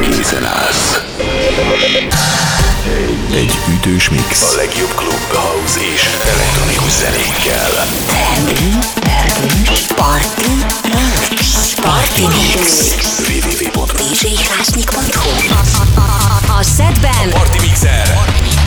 készen állsz. Egy ütős mix. A legjobb klub, house és elektronikus zenékkel. Party, party, mix. www.djhlásnyik.hu A, a, a, a, a, a, a, a, a, a, a,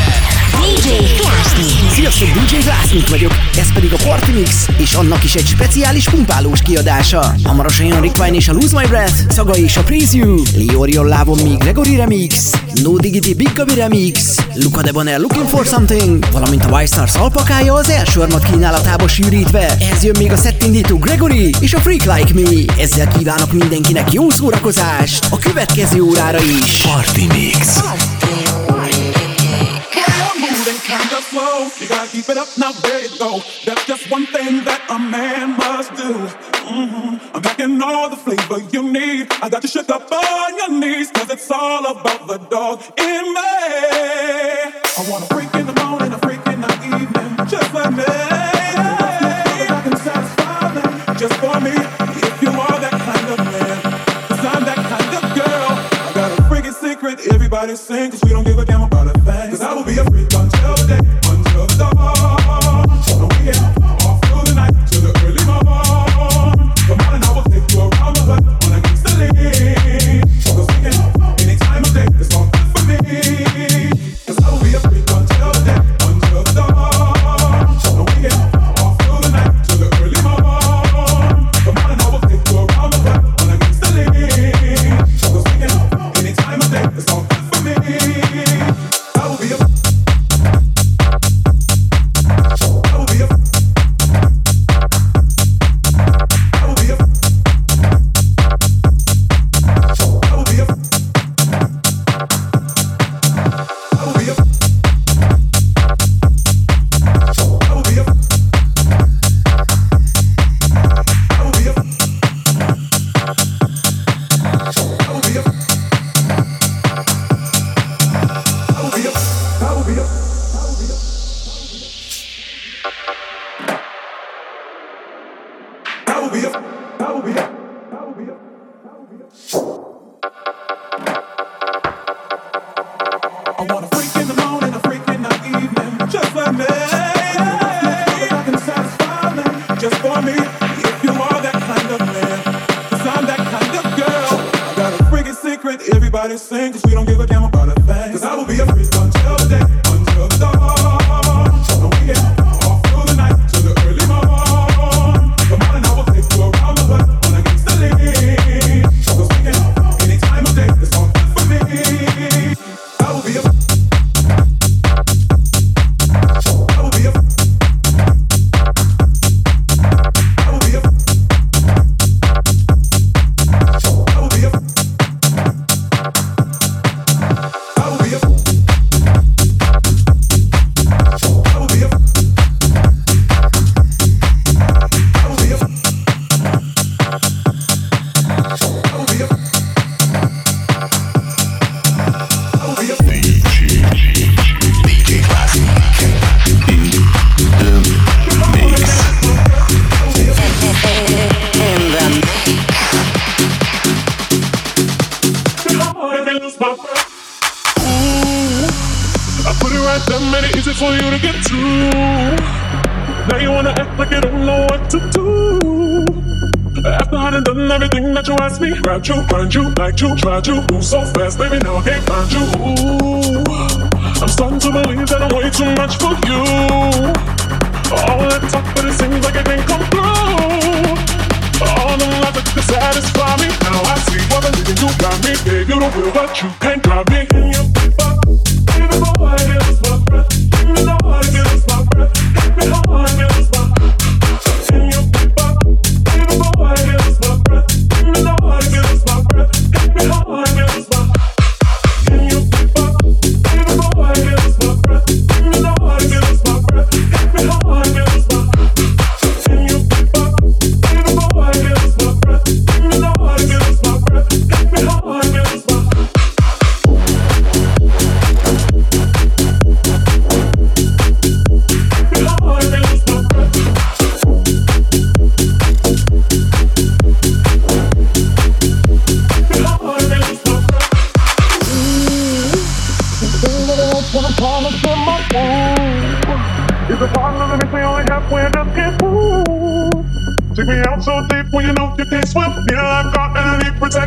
DJ Klásnyik. Sziasztok, DJ Glásznyik vagyok, ez pedig a Party Mix, és annak is egy speciális pumpálós kiadása. Hamarosan jön Rick Wine és a Lose My Breath, Szaga és a Praise You, Liorion Lávon még Gregory Remix, No Digity Big Gabi Remix, Luca de Bonner Looking For Something, valamint a Y-Stars alpakája az első armat kínálatába sűrítve. Ez jön még a szettindító Gregory és a Freak Like Me. Ezzel kívánok mindenkinek jó szórakozást a következő órára is. Party Mix. moving You gotta keep it up now, there you go. That's just one thing that a man must do. hmm I'm packing all the flavor you need. I got you shook up on your knees, cause it's all about the dog in me. I wanna freak in the morning, a freak in the evening, just like me. I can satisfy them just for me. If you are that kind of man, cause I'm that kind of girl. I got a freaking secret, everybody sing, cause we don't give a damn about a thing. Cause I will be a freak I put it right there, made it easy for you to get to. Now you wanna act like you don't know what to do. After I done done everything that you asked me, grabbed you, find you, like you, tried you, move so fast, baby, now I can't find you. Ooh, I'm starting to believe that I'm way too much for you. All that talk, but it seems like it didn't come through. Satisfy me. Now I see what the living you got me. Babe, you don't will, but you can't drive me. Paper. Give me more,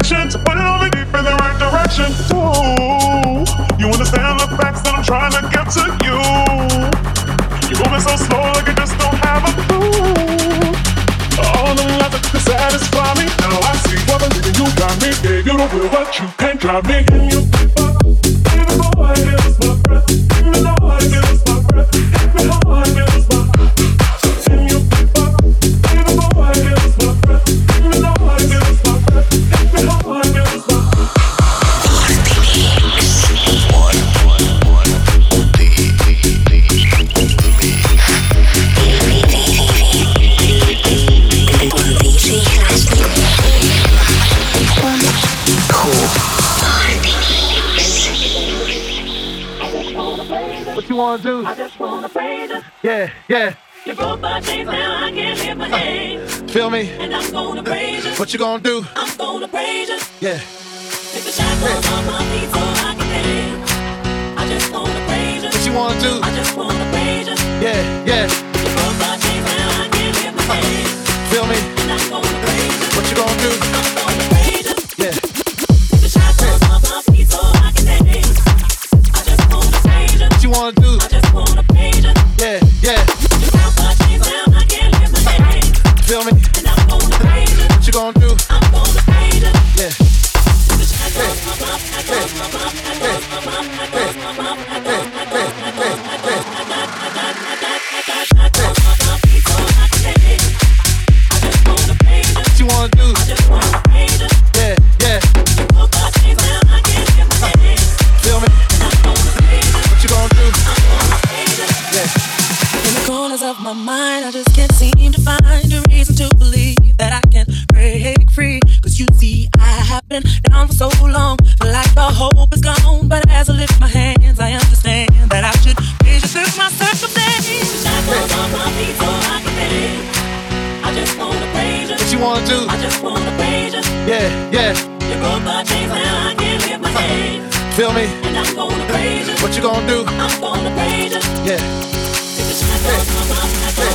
connections, but it only deep in the right direction. Ooh, you understand the facts that I'm trying to get to you. You're moving so slow, like you just don't have a clue. All the lies that can satisfy me. Now I see what believing you got me. Yeah, you don't feel what you can't drive me. And you What you gonna do? I'm gonna praise you. Yeah. Take the shackles yeah. off my feet. me. What you gonna do? I'm gonna pay you. Yeah. Hey. Hey.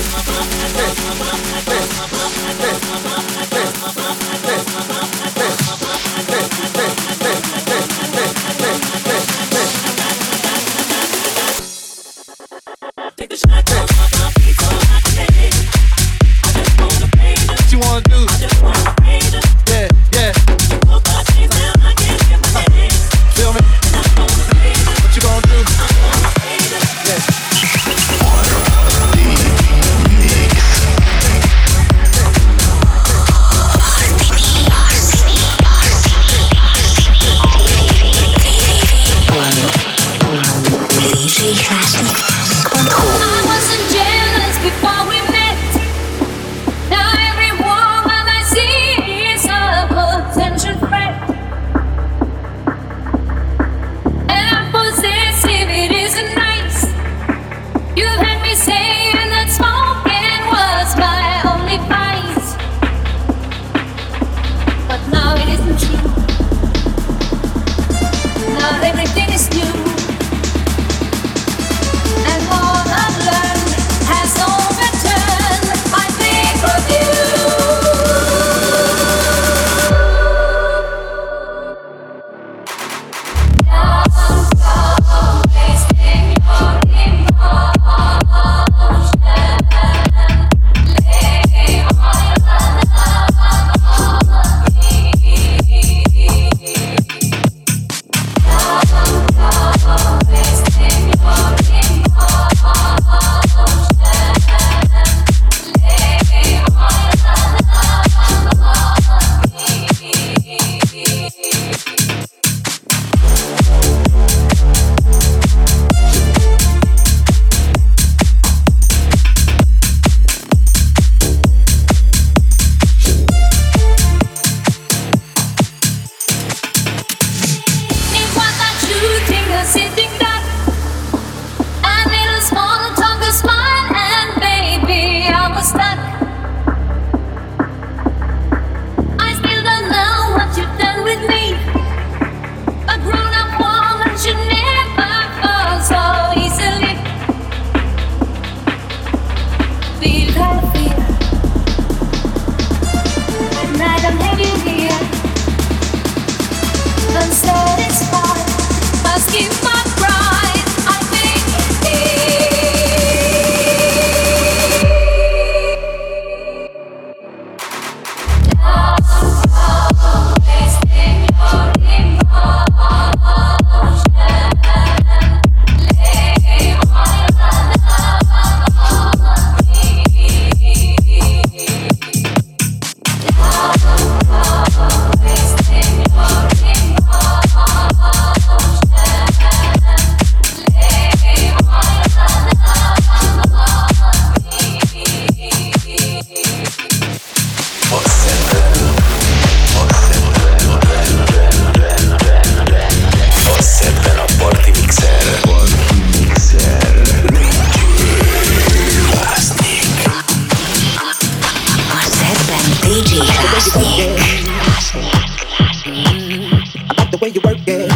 you work it.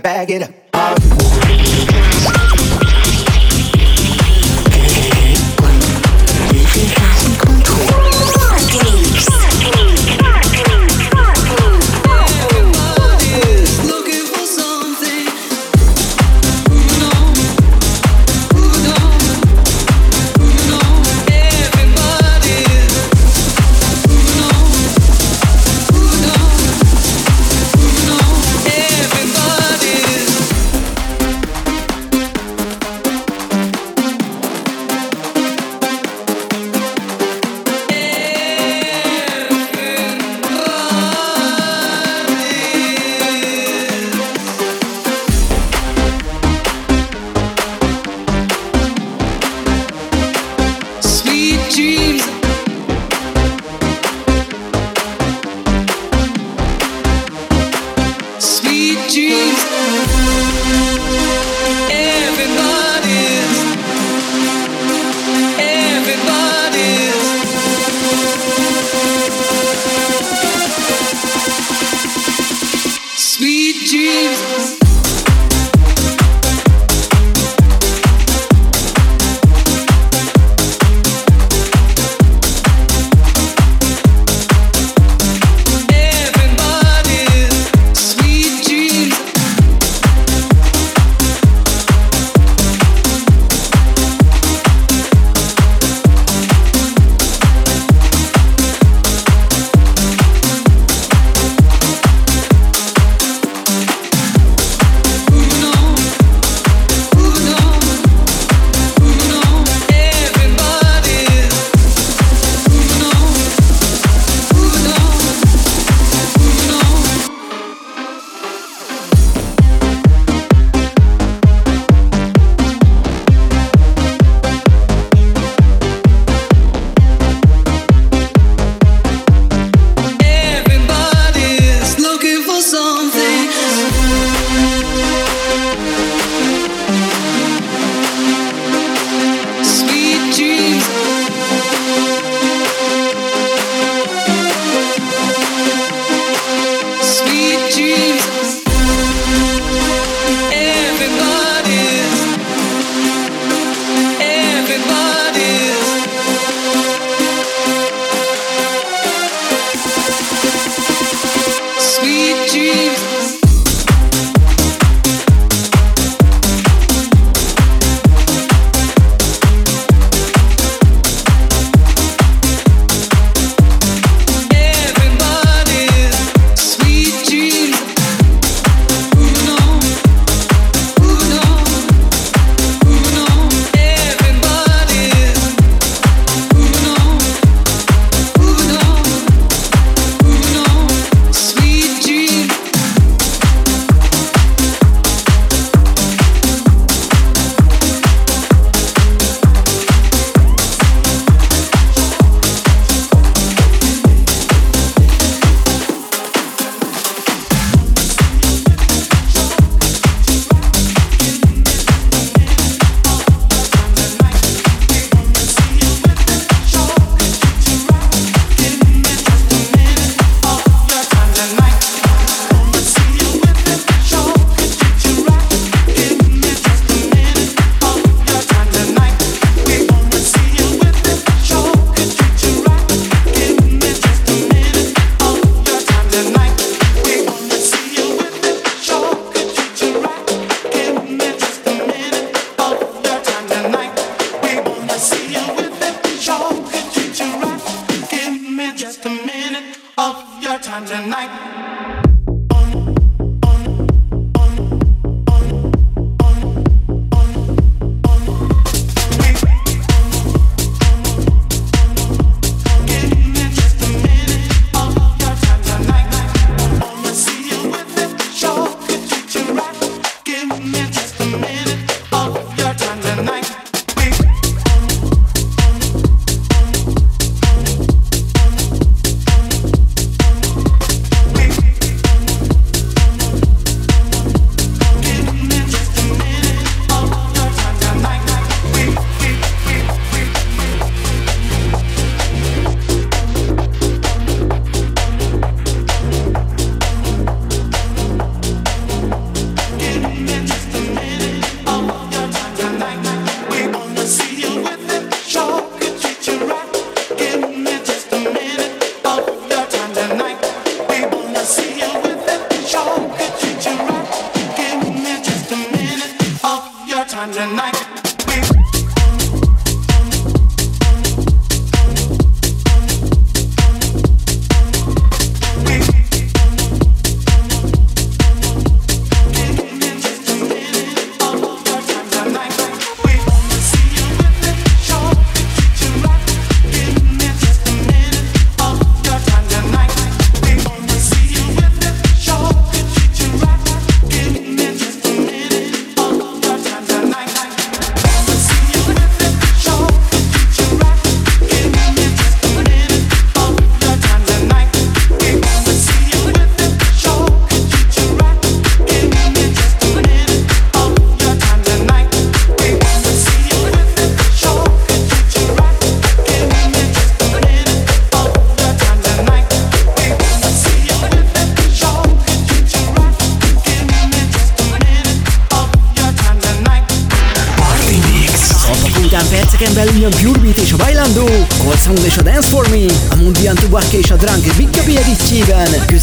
bag it up.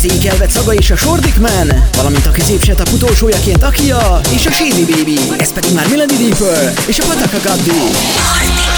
Közékelvet Szaga és a Shordic Man, valamint a középsetap utolsójaként Akia és a Shady Baby, ez pedig már Melody Deeper és a Pataka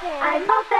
Gaddi. waiting.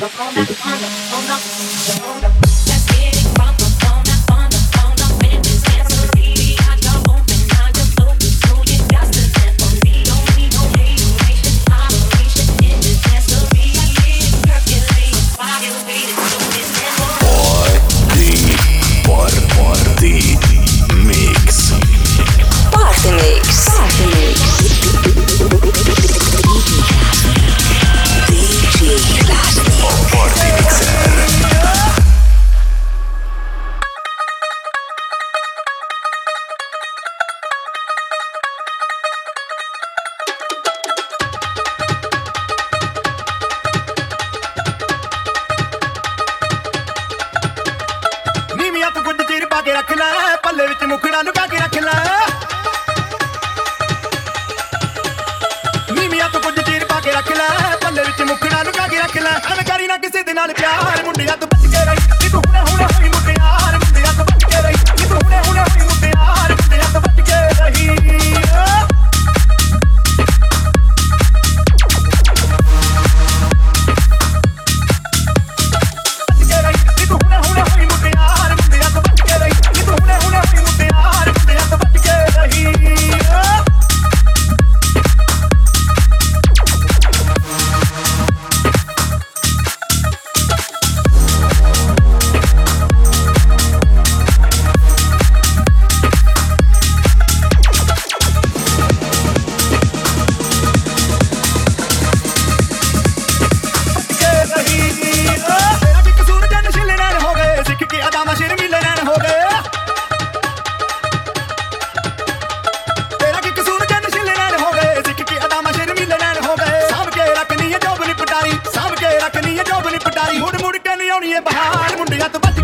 Hold up, hold up, hold up, hold up. ਪਟਾਰੀ ਹੁਣ ਮੁੜ ਕੇ ਨਹੀਂ ਆਉਣੀ ਏ ਬਹਾਰ। ਮੁੰਡਿਆਂ ਤੋਂ ਵੱਜ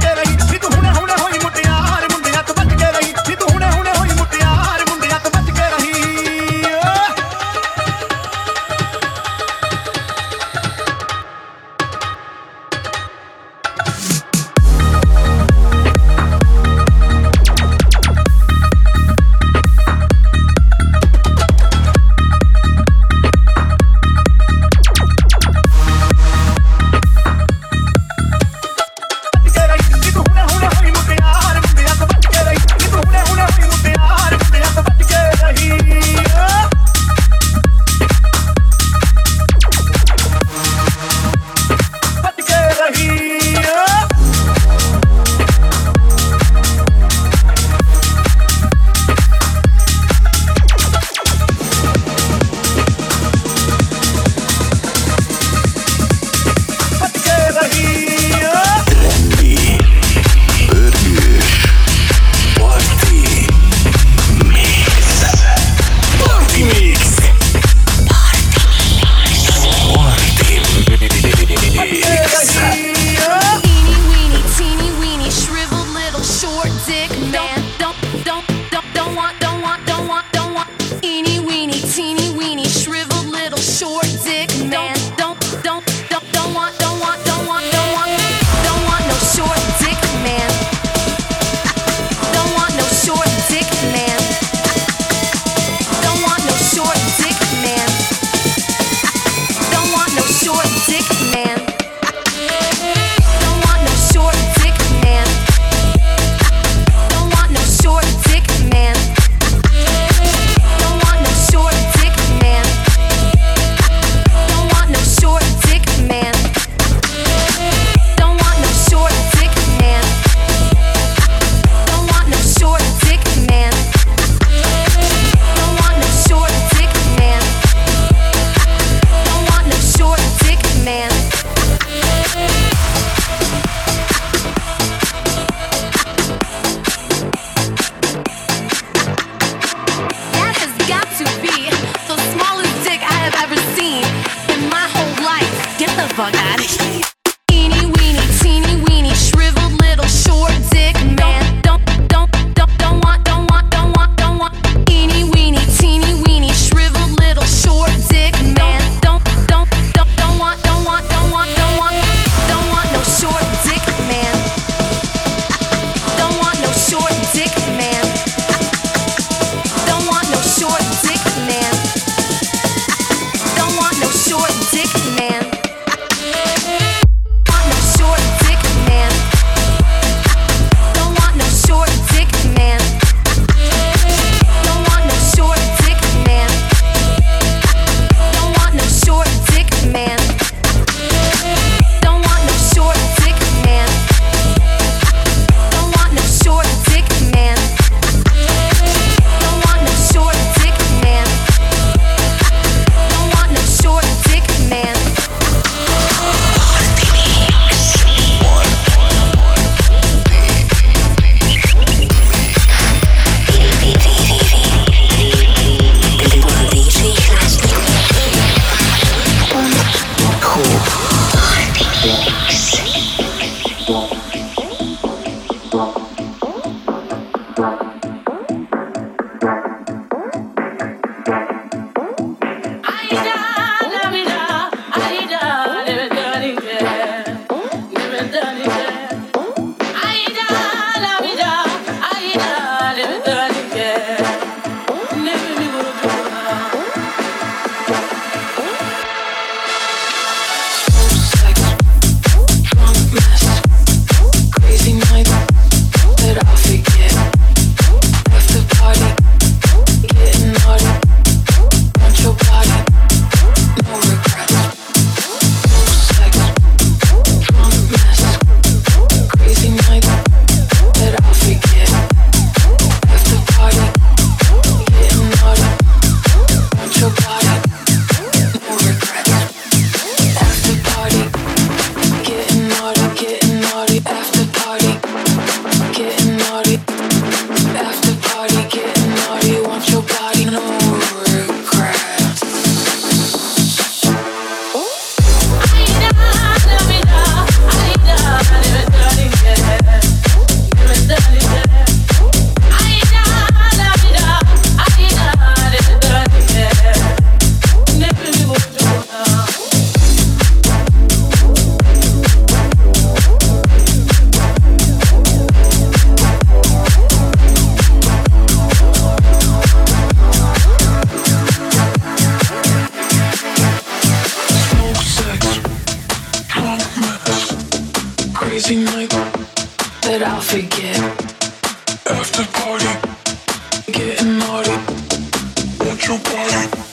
crazy night that I'll forget. After party, getting naughty. Won't you party?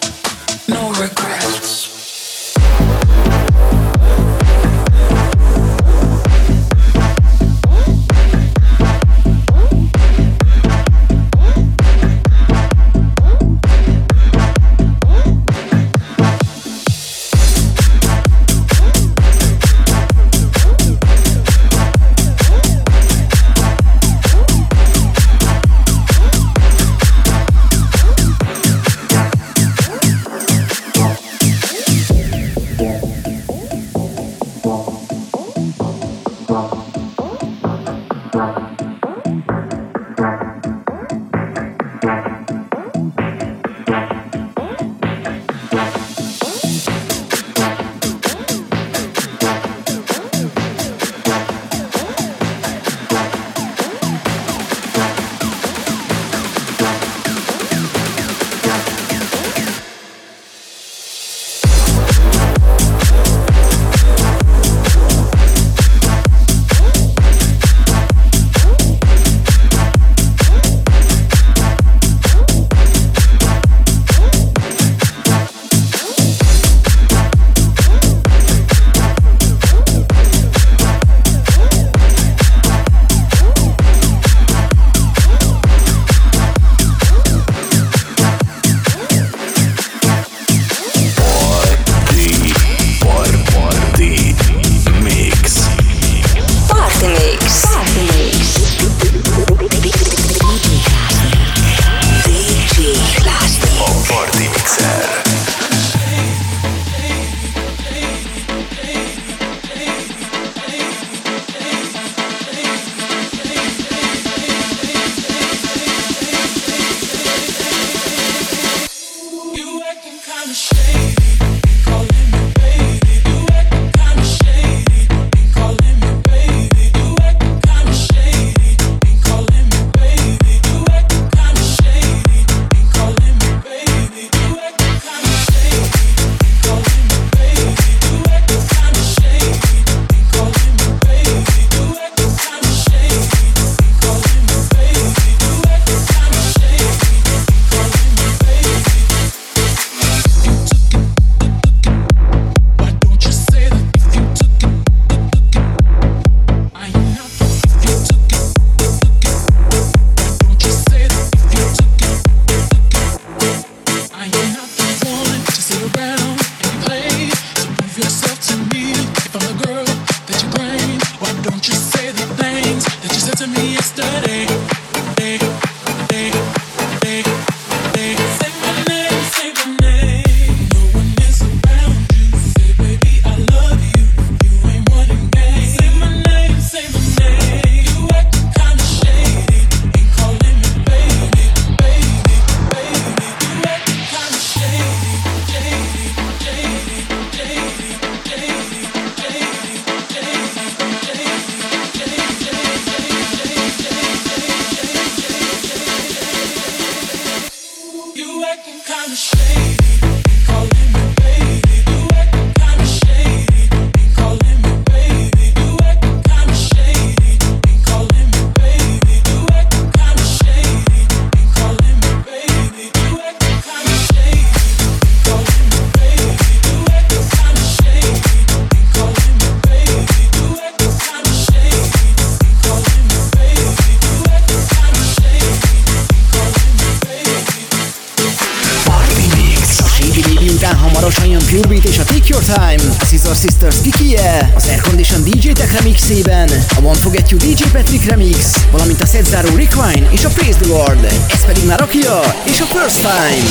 Sisters kikie, az Aircondition DJ Tech remixében, a One Forget You DJ Patrick remix, valamint a szetzáró Requine és a Praise the Lord. Ez pedig már Akia és a First Time.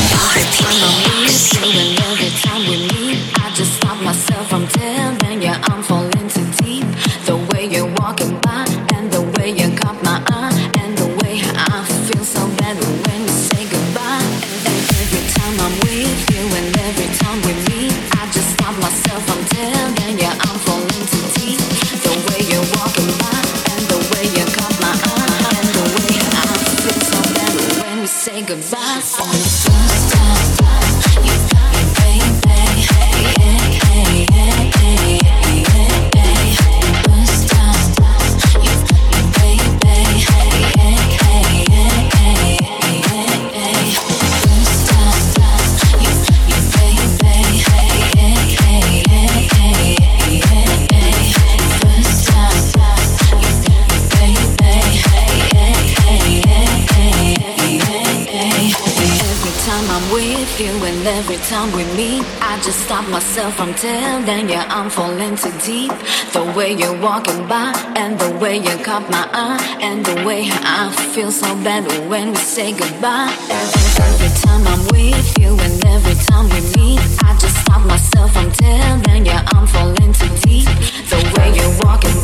I just stop myself from telling from ten, then yeah, I'm falling too deep. The way you're walking by, and the way you caught my eye, and the way I feel so bad when we say goodbye. Every, every time I'm with you, and every time we meet, I just stop myself from ten, then yeah, I'm falling too deep. The way you're walking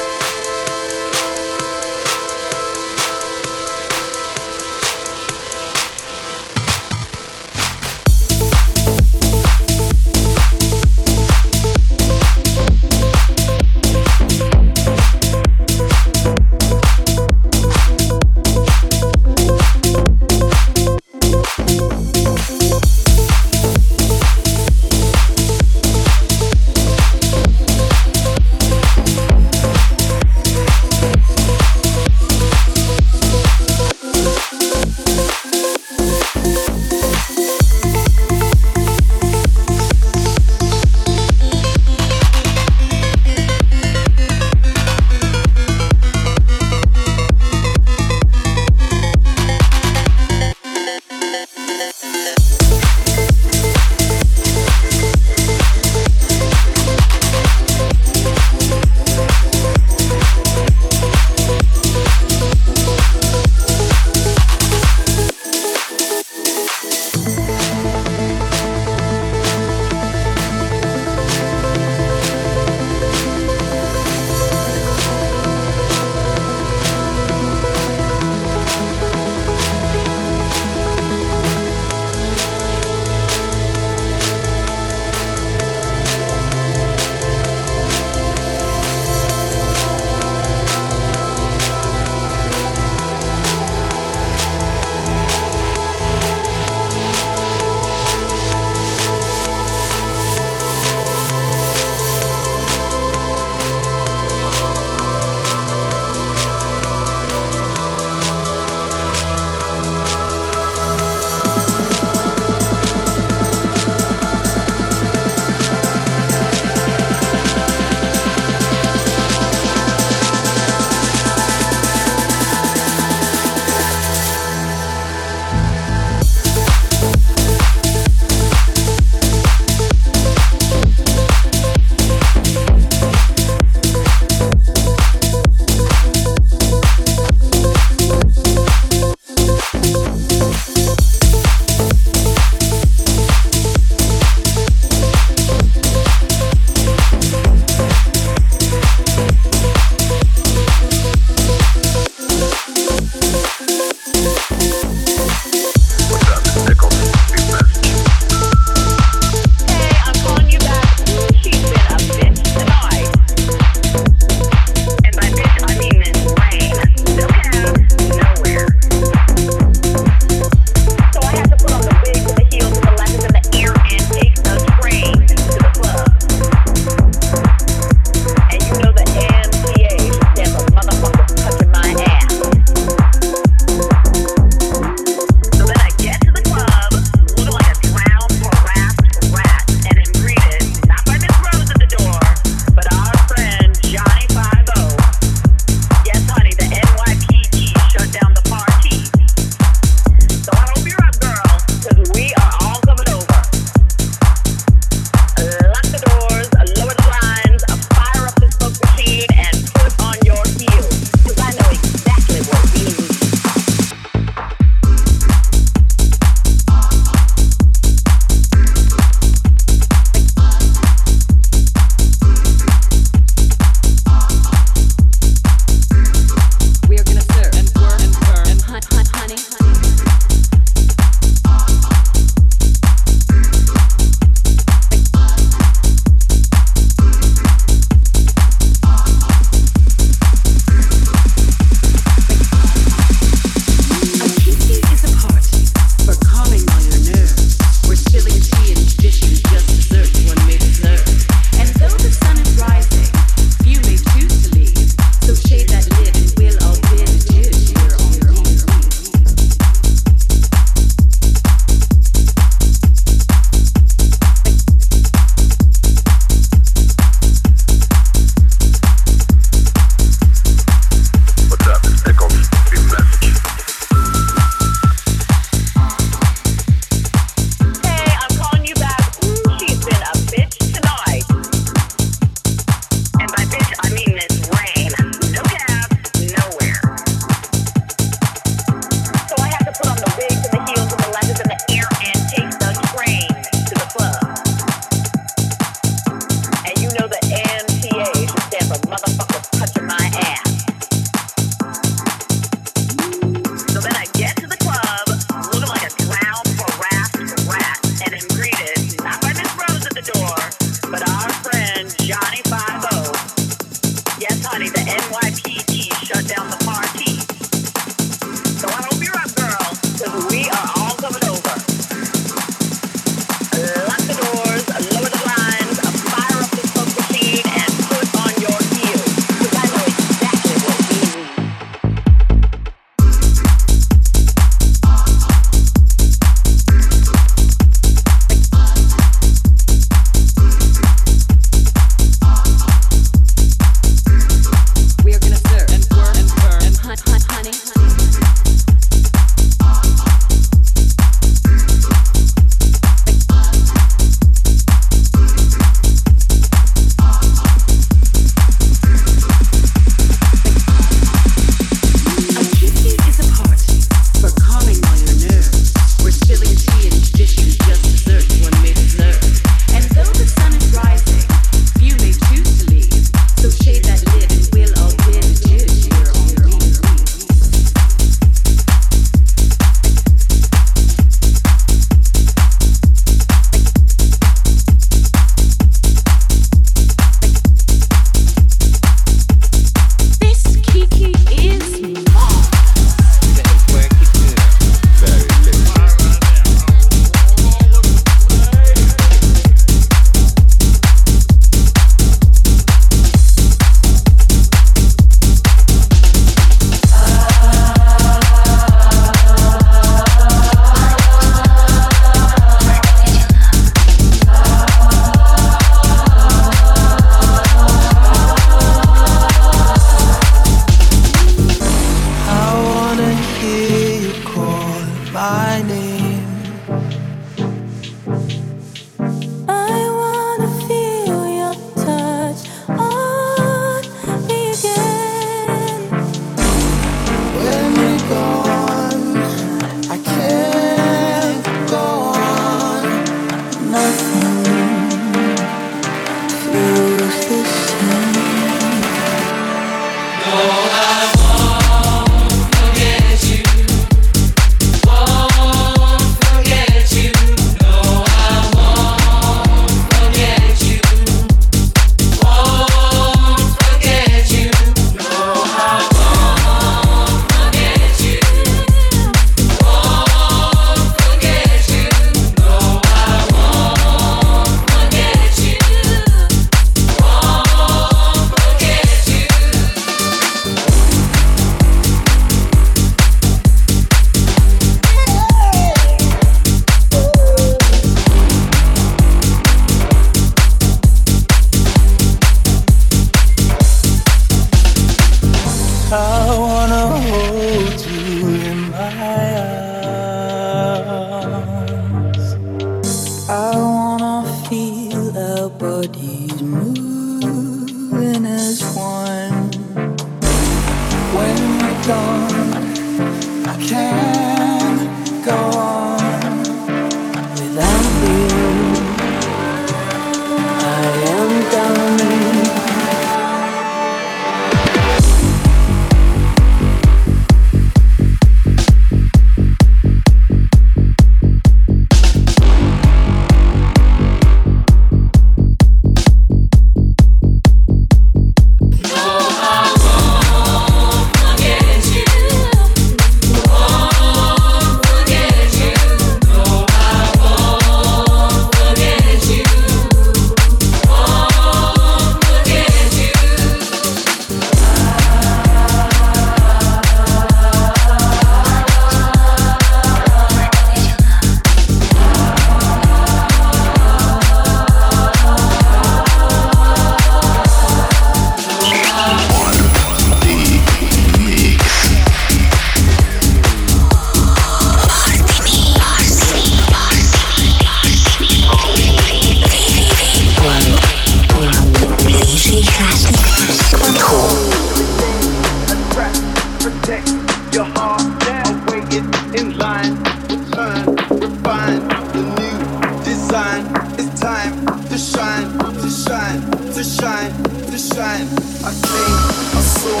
shine. I came, I saw,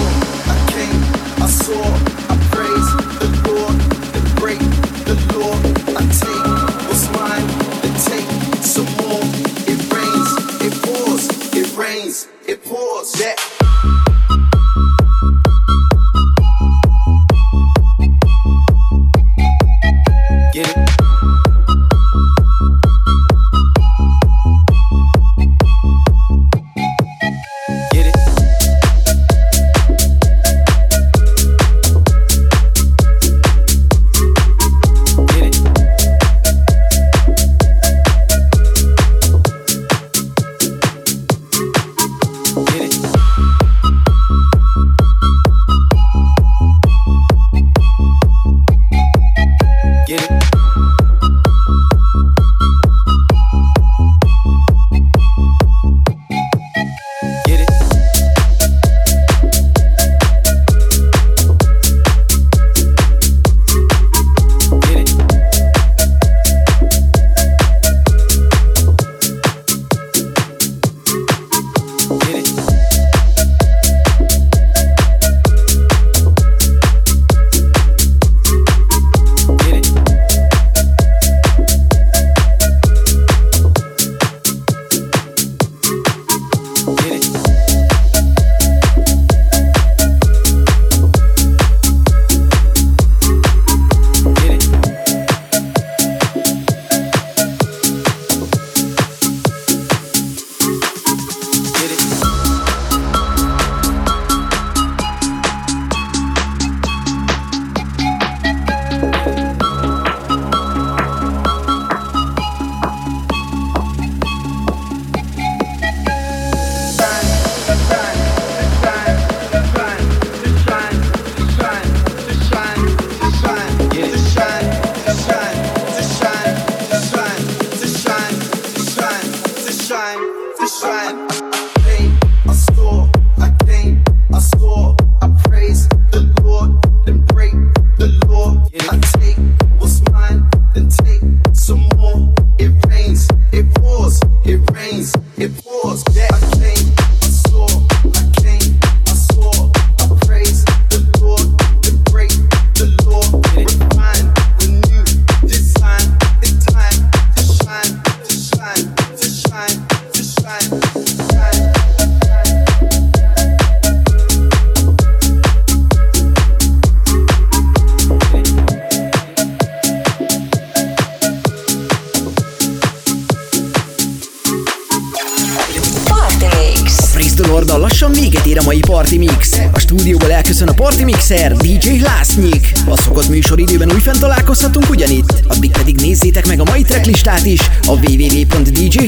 I came, I saw.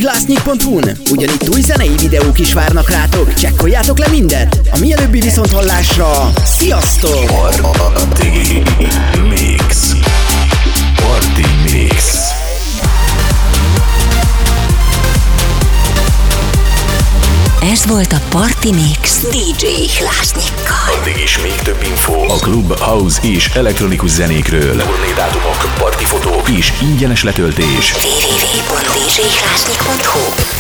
Hlásznyik.hu-n. Ugyanitt új zenei videók is várnak rátok, csekkoljátok le mindet. A mielőbbi viszonthallásra, sziasztok! Party Ez volt a Party Mix DJ Hlásnyikkal. Addig is még több info a klub, house és elektronikus zenékről. Turnédátumok, partifotók és ingyenes letöltés. www.djhlásnyik.hu djhlásnyik.hu